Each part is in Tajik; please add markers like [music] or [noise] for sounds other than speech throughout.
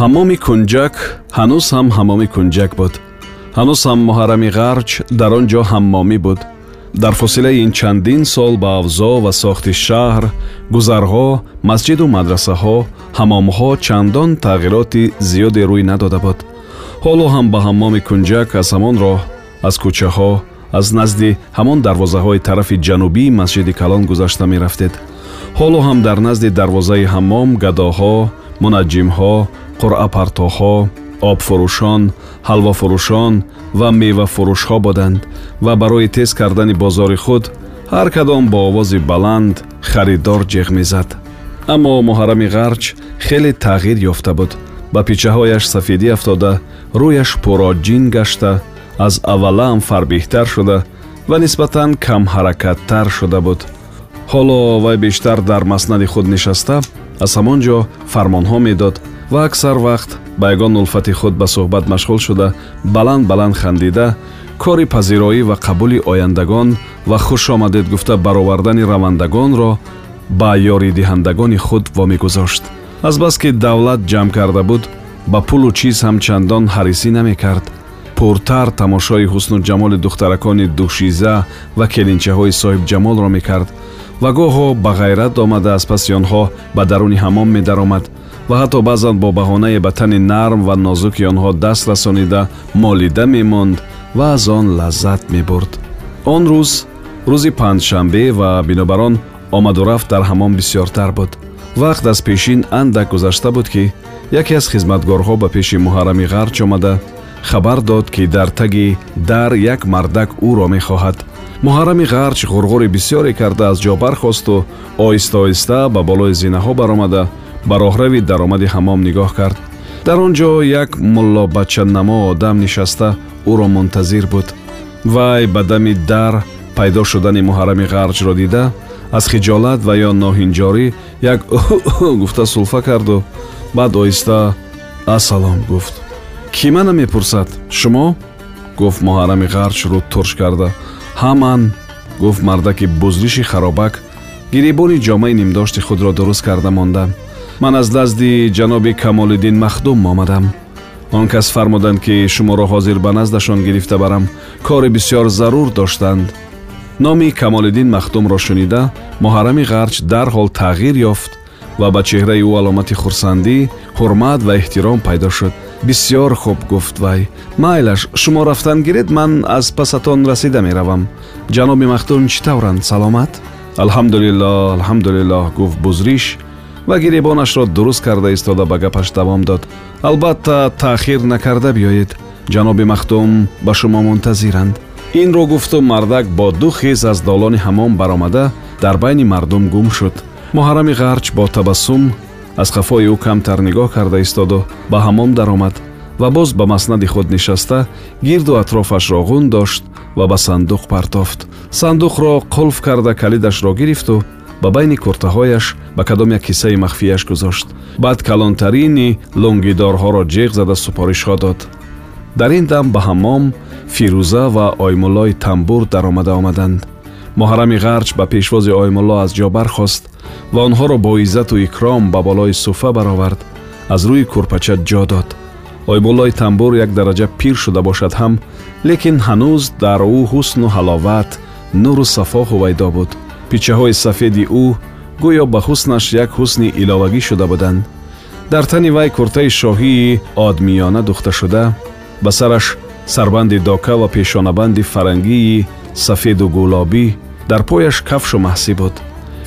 ҳамоми кунҷак ҳанӯз ҳам ҳамоми кунҷак буд. ҳанӯз ҳам муҳаррами ғарҷ дар он ҷо ҳаммомӣ буд. дар фосилаи ин чандин сол ба авзо ва сохти шаҳр гузарҳо масҷиду мадрасаҳо ҳамомҳо чандон тағйироти зиёде рӯй надода буд. ҳоло ҳам ба ҳаммоми кунҷак аз ҳамон роҳ аз кӯчаҳо аз назди ҳамон дарвозаҳои тарафи ҷанубии масҷиди калон гузашта мерафтед. ҳоло ҳам дар назди дарвозаи ҳаммом гадоҳо мунаҷҷимҳо қуръапартоҳо обфурӯшон ҳалвофурӯшон ва мевафурӯшҳо буданд ва барои тез кардани бозори худ ҳар кадом бо овози баланд харидор ҷеғ мезад аммо муҳаррами ғарҷ хеле тағйир ёфта буд ба пичаҳояш сафедӣ афтода рӯяш пуроҷин гашта аз аввалаам фарбеҳтар шуда ва нисбатан камҳаракаттар шуда буд ҳоло вай бештар дар маснади худ нишаста аз ҳамон ҷо фармонҳо медод ва аксар вақт ба ягон улфати худ ба суҳбат машғул шуда баланд баланд хандида кори пазироӣ ва қабули ояндагон ва хушомадед гуфта баровардани равандагонро ба ёридиҳандагони худ вомегузошт азбаски давлат ҷамъ карда буд ба пулу чиз ҳам чандон ҳарисӣ намекард. Пуртар тамошои ҳусну ҷамоли духтаракони душиза ва келинчаҳои соҳибҷамолро мекард ва гоҳо ба ғайрат омада аз паси онҳо ба даруни ҳамом медаромад ва ҳатто баъзан бо баҳоное ба тани нарм ва нозуки онҳо даст расонида молида мемонд ва аз он лаззат мебурд. Он рӯз рӯзи панҷшанбе ва бинобар он омаду рафт дар ҳамон бисёртар буд. Вақт аз пешин андак гузашта буд ки яке аз хизматгорҳо ба пеши муҳаррами ғарч омада хабар дод ки дар таги дар як мардак ӯро мехоҳад. Муҳаррами ғарч ғурғури бисёре карда аз ҷо бархосту оҳиста оҳиста ба болои зинаҳо баромада ба роҳрави даромади ҳамом нигоҳ кард. Дар он ҷо як муллобачанамо одам нишаста ӯро мунтазир буд. Вай ба дами дар пайдо шудани муҳаррами ғарҷро дида аз хиҷолат ва ё ноҳинҷорӣ як [laughs] гуфта сулфа карду баъд оҳиста ассалом гуфт. Кӣ мана мепурсад? Шумо? гуфт муҳаррами ғарҷ рӯ турш карда. Ҳа ман гуфт мардаки бузриши харобак гиребони ҷомаи нимдошти худро дуруст карда мондам ман аз назди ҷаноби камолиддин махдум омадам он кас фармуданд ки шуморо ҳозир ба наздашон гирифта барам кори бисёр зарур доштанд номи камолиддин махдумро шунида муҳаррами ғарч дарҳол тағйир ёфт ва ба чеҳраи ӯ аломати хурсандӣ ҳурмат ва эҳтиром пайдо шуд бисёр хуб гуфт вай майлаш шумо рафтан гиред ман аз пасатон расида меравам ҷаноби махдум чӣ тавранд саломат алҳамдулиллоҳ алҳамдулиллоҳ гуфт бузриш ва гиребонашро дуруст карда истода ба гапаш давом дод. Албатта таъхир накарда биёед. Ҷаноби махдум ба шумо мунтазиранд. Инро гуфту мардак бо ду хез аз долони ҳамом баромада дар байни мардум гум шуд. Муҳаррами ғарч бо табассум аз хафои ӯ камтар нигоҳ карда истоду ба ҳамом даромад ва боз ба маснади худ нишаста гирду атрофашро ғун дошт ва ба сандуқ партофт. Сандуқро қулф карда калидашро гирифту ба байни куртаҳояш ба кадом як киссаи махфияш гузошт. Баъд калонтарини лонгидорҳоро ҷеғ зада супоришҳо дод. Дар ин дам ба ҳаммом фирӯза ва оймуллои тамбур даромада омаданд. Муҳаррами ғарч ба пешвози оймулло аз ҷо бархост ва онҳоро бо иззату икром ба болои суфа баровард аз рӯи курпача ҷо дод. Оймуллои тамбур як дараҷа пир шуда бошад ҳам лекин ҳанӯз дар ӯ ҳусну ҳаловат нуру сафо ҳувайдо буд пичаҳои сафеди ӯ гӯё ба ҳуснаш як ҳусни иловагӣ шуда буданд. Дар тани вай куртаи шоҳии одмиёна духта шуда ба сараш сарбанди дока ва пешонабанди фарангии сафеду гулобӣ дар пояш кафшу маҳсӣ буд.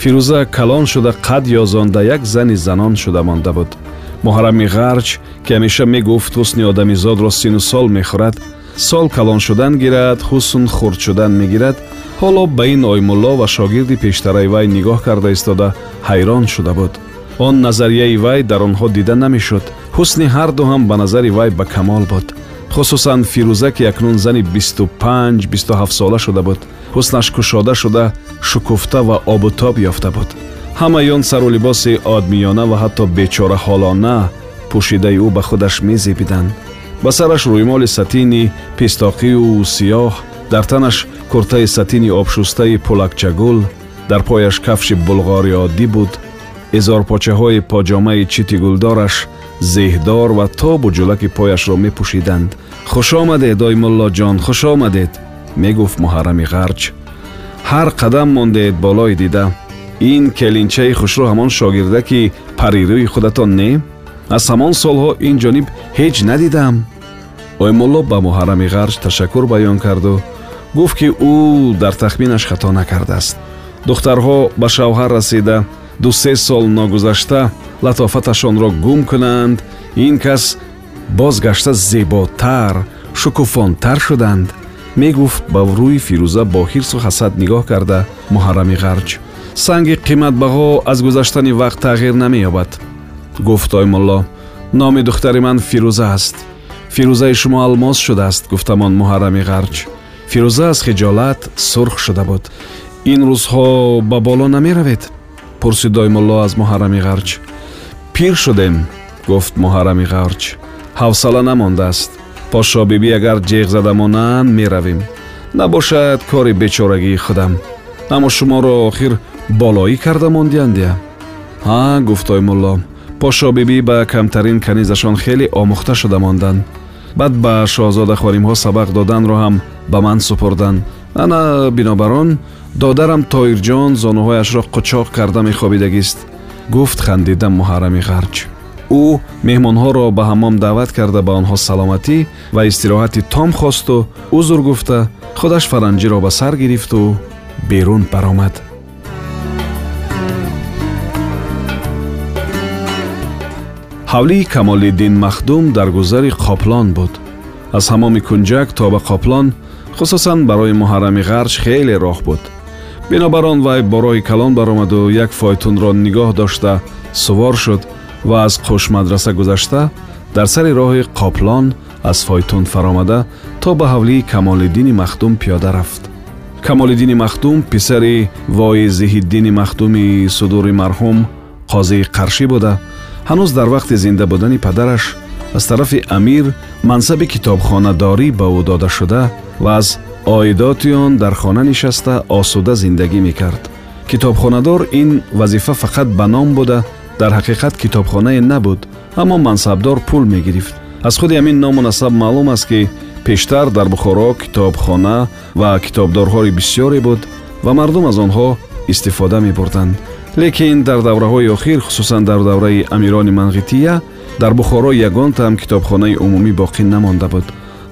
Фирӯза калон шуда қад ёзонда як зани занон шуда монда буд. Муҳаррами ғарҷ ки ҳамеша мегуфт ҳусни одамизодро сину сол мехӯрад сол калон шудан гирад ҳусн хурд шудан мегирад ҳоло ба ин оймулло ва шогирди пештараи вай нигоҳ карда истода ҳайрон шуда буд. Он назарияи вай дар онҳо дида намешуд. Ҳусни ҳарду ҳам ба назари вай ба камол буд. Хусусан фирӯза ки акнун зани бисту панҷ бисту ҳафтсола шуда буд. Ҳуснаш кушода шуда шукуфта ва обутоб ёфта буд. Ҳамаи он сару либоси одмиёна ва ҳатто бечораҳолона пӯшидаи ӯ ба худаш мезебиданд. Ба сараш рӯймоли сатини пистоқию сиёҳ дар танаш куртаи сатини обшустаи пулакчагул дар пояш кафши булғори оддӣ буд. Изорпочаҳои поҷомаи чити гулдораш зеҳдор ва то буҷулаки пояшро мепӯшиданд. Хушомадед ой муллоҷон хушомадед мегуфт муҳаррами ғарҷ ҳар қадам мондеед болои дида. Ин келинчаи хушрӯ ҳамон шогирда ки парирӯи худатон не? Аз ҳамон солҳо ин ҷониб ҳеҷ надидам оймулло ба муҳаррами ғарҷ ташаккур баён карду гуфт ки ӯ дар тахминаш хато накардааст. Духтарҳо ба шавҳар расида дусе сол ногузашта латофаташонро гум кунанд. Ин кас бозгашта зеботар шукуфонтар шуданд. Мегуфт ба рӯи фирӯза бо ҳирсу ҳасад нигоҳ карда муҳаррами ғарҷ. Санги қиматбаҳо аз гузаштани вақт тағйир намеёбад. Гуфт оймулло номи духтари ман фирӯза аст. Фирӯзаи шумо алмос шудааст гуфтамон муҳаррами ғарҷ фирӯза аз хиҷолат сурх шуда буд ин рӯзҳо ба боло намеравед пурсид оймулло аз муҳаррами ғарҷ пир шудем гуфт муҳаррами ғарҷ ҳавсала намондааст пошобибӣ агар ҷеғ зада монанд меравем набошад кори бечорагии худам аммо шуморо охир болоӣ карда мондиандия ҳа гуфт оймулло пошобибӣ ба камтарин канизашон хеле омӯхта шуда монданд баъд ба шоҳзодахонимҳо сабақ доданро ҳам ба ман супурданд ана бинобар он додарам тоирҷон зонуҳояшро қучоқ карда мехобидагист. Гуфт хандида муҳаррами ғарҷ. Ӯ меҳмонҳоро ба ҳаммом даъват карда ба онҳо саломатӣ ва истироҳати том хосту узр гуфта худаш фаранҷиро ба сар гирифту берун баромад ҳавлии камолиддин махдум дар гузари қоплон буд аз ҳамоми кунҷак то ба қоплон хусусан барои муҳаррами ғарҷ хеле роҳ буд бинобар он вай бо роҳи калон баромаду як фойтунро нигоҳ дошта сувор шуд ва аз қушмадраса гузашта дар сари роҳи қоплон аз фойтун фаромада то ба ҳавлии камолиддини махдум пиёда рафт камолиддини махдум писари вои зиҳиддини махдуми судури марҳум қозии қаршӣ буда ҳанӯз дар вақти зинда будани падараш аз тарафи амир мансаби китобхонадорӣ ба ӯ дода шуда ва аз оидоти он дар хона нишаста осуда зиндагӣ мекард. Китобхонадор ин вазифа фақат ба ном буда дар ҳақиқат китобхонае набуд аммо мансабдор пул мегирифт. Аз худи ҳамин ному насаб маълум аст ки пештар дар бухоро китобхона ва китобдорҳои бисёре буд ва мардум аз онҳо истифода мебурданд лекин дар давраҳои охир хусусан дар давраи амирони манғития дар бухоро ягон таам китобхонаи умумӣ боқӣ намонда буд.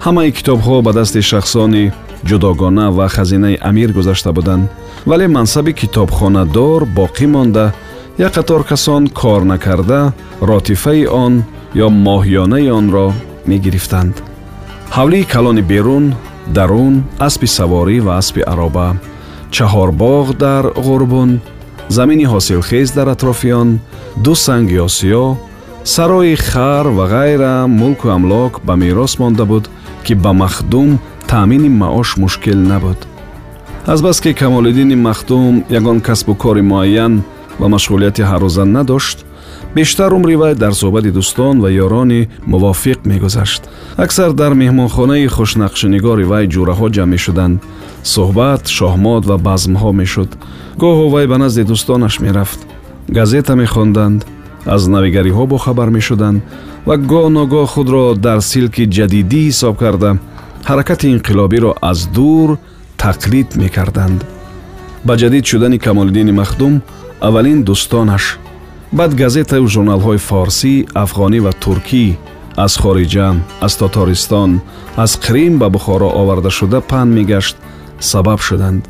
Ҳамаи китобҳо ба дасти шахсони ҷудогона ва хазинаи амир гузашта буданд вале мансаби китобхонадор боқӣ монда. Як қатор касон кор накарда ротифаи он ё моҳиёнаи онро мегирифтанд. Ҳавлии калони берун дарун аспи саворӣ ва аспи ароба. Чаҳорбоғ дар ғурбун замини ҳосилхез дар атрофи он ду санги осиё сарои хар ва ғайра мулку амлок ба мерос монда буд ки ба махдум таъмини маош мушкил набуд. Азбаски камолиддини махдум ягон касбу кори муайян ва машғулияти ҳаррӯза надошт бештар умри вай дар суҳбати дӯстон ва ёрони мувофиқ мегузашт аксар дар меҳмонхонаи хушнақшинигори вай ҷураҳо ҷамъ мешуданд суҳбат шоҳмод ва базмҳо мешуд гоҳо вай ба назди дӯстонаш мерафт газета мехонданд аз навигариҳо бохабар мешуданд ва гоҳ ногоҳ худро дар силки ҷадидӣ ҳисоб карда ҳаракати инқилобиро аз дур тақлид мекарданд ба ҷадид шудани камолиддини махдум аввалин дӯстонаш баъд газетаю журналҳои форсӣ афғонӣ ва туркӣ аз хориҷа аз тотористон аз қрим ба бухоро овардашуда паҳн мегашт сабаб шуданд.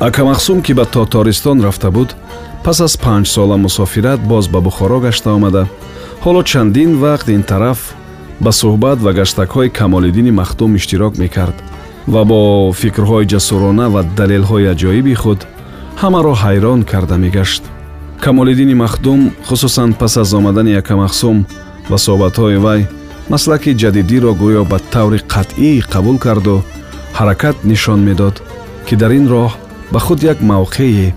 Акамахсум ки ба тотористон рафта буд пас аз панҷсола мусофират боз ба бухоро гашта омада. Ҳоло чандин вақт ин тараф ба суҳбат ва гаштакҳои камолиддини махдум иштирок мекард ва бо фикрҳои ҷасурона ва далелҳои аҷоиби худ ҳамаро ҳайрон карда мегашт камолиддини махдум хусусан пас аз омадани якамахсум ва соҳбатҳои вай маслаки ҷадидиро гӯё ба таври қатъӣ қабул карду ҳаракат нишон медод ки дар ин роҳ ба худ як мавқеи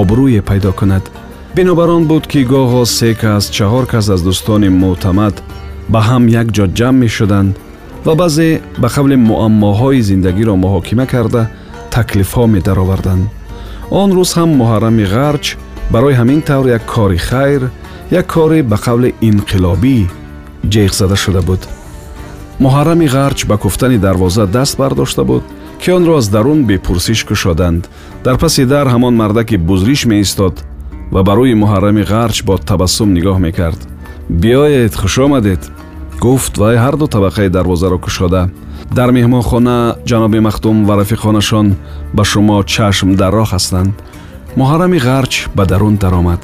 обрӯе пайдо кунад. Бинобар он буд ки гоҳо се кас чаҳор кас аз дӯстони мӯътамад ба ҳам як ҷо ҷамъ мешуданд ва баъзе ба қабли муаммоҳои зиндагиро муҳокима карда таклифҳо медароварданд. Он рӯз ҳам муҳаррами ғарч барои ҳамин тавр як кори хайр як кори ба қавли инқилобӣ ҷеғ зада шуда буд муҳаррами ғарч ба куфтани дарвоза даст бардошта буд ки онро аз дарун бепурсиш кушоданд дар паси дар ҳамон мардаки бузриш меистод ва ба рӯи муҳаррами ғарч бо табассум нигоҳ мекард биёед хушомадед гуфт вай ҳарду табақаи дарвозаро кушода дар меҳмонхона ҷаноби махдум ва рафиқонашон ба шумо чашм дарроҳ ҳастанд муҳаррами ғарч ба дарун даромад.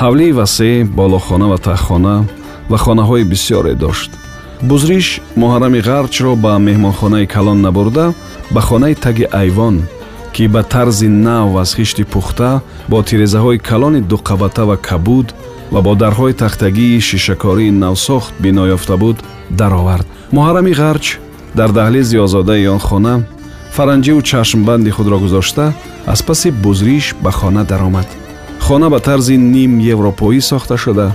Ҳавлии васеъ болохона ва таххона ва хонаҳои бисёре дошт. Бузриш муҳаррами ғарчро ба меҳмонхонаи калон набурда ба хонаи таги айвон ки ба тарзи нав аз хишти пухта бо тирезаҳои калони дуқабата ва кабуд ва бо дарҳои тахтагии шишакории навсохт бино ёфта буд даровард. Муҳаррами ғарч дар daҳлези озодаи он хона фаранҷиву чашмбанди худро гузошта аз паси бузриш ба хона даромад. Хона ба тарзи ним европоӣ сохта шуда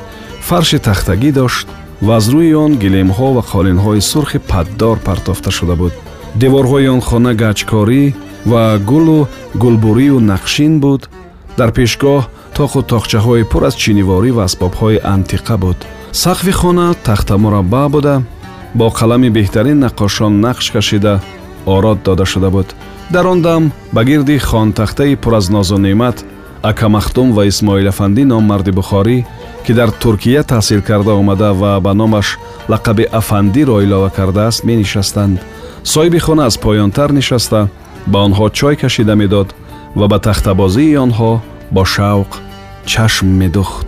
фарши тахтагӣ дошт ва аз рӯи он гилемҳо ва қолинҳои сурхи паддор партофта шуда буд. Деворҳои он хона гаҷкорӣ ва гулу гулбурию нақшин буд. Дар пешгоҳ тоқу тоқчаҳои пур аз чиниворӣ ва асбобҳои антиқа буд. Сақфи хона тахтамураббаъ буда бо қалами беҳтарин наққошон нақш кашида ород дода шуда буд. Дар он дам ба гирди хонтахтаи пур аз нозу неъмат акамахтум ва исмоилафандӣ ном марди бухорӣ ки дар туркия таҳсил карда омада ва ба номаш лақаби афандиро илова кардааст менишастанд. Соҳиби хона аз поёнтар нишаста ба онҳо чой кашида медод ва ба тахтабозии онҳо бо шавқ чашм медӯхт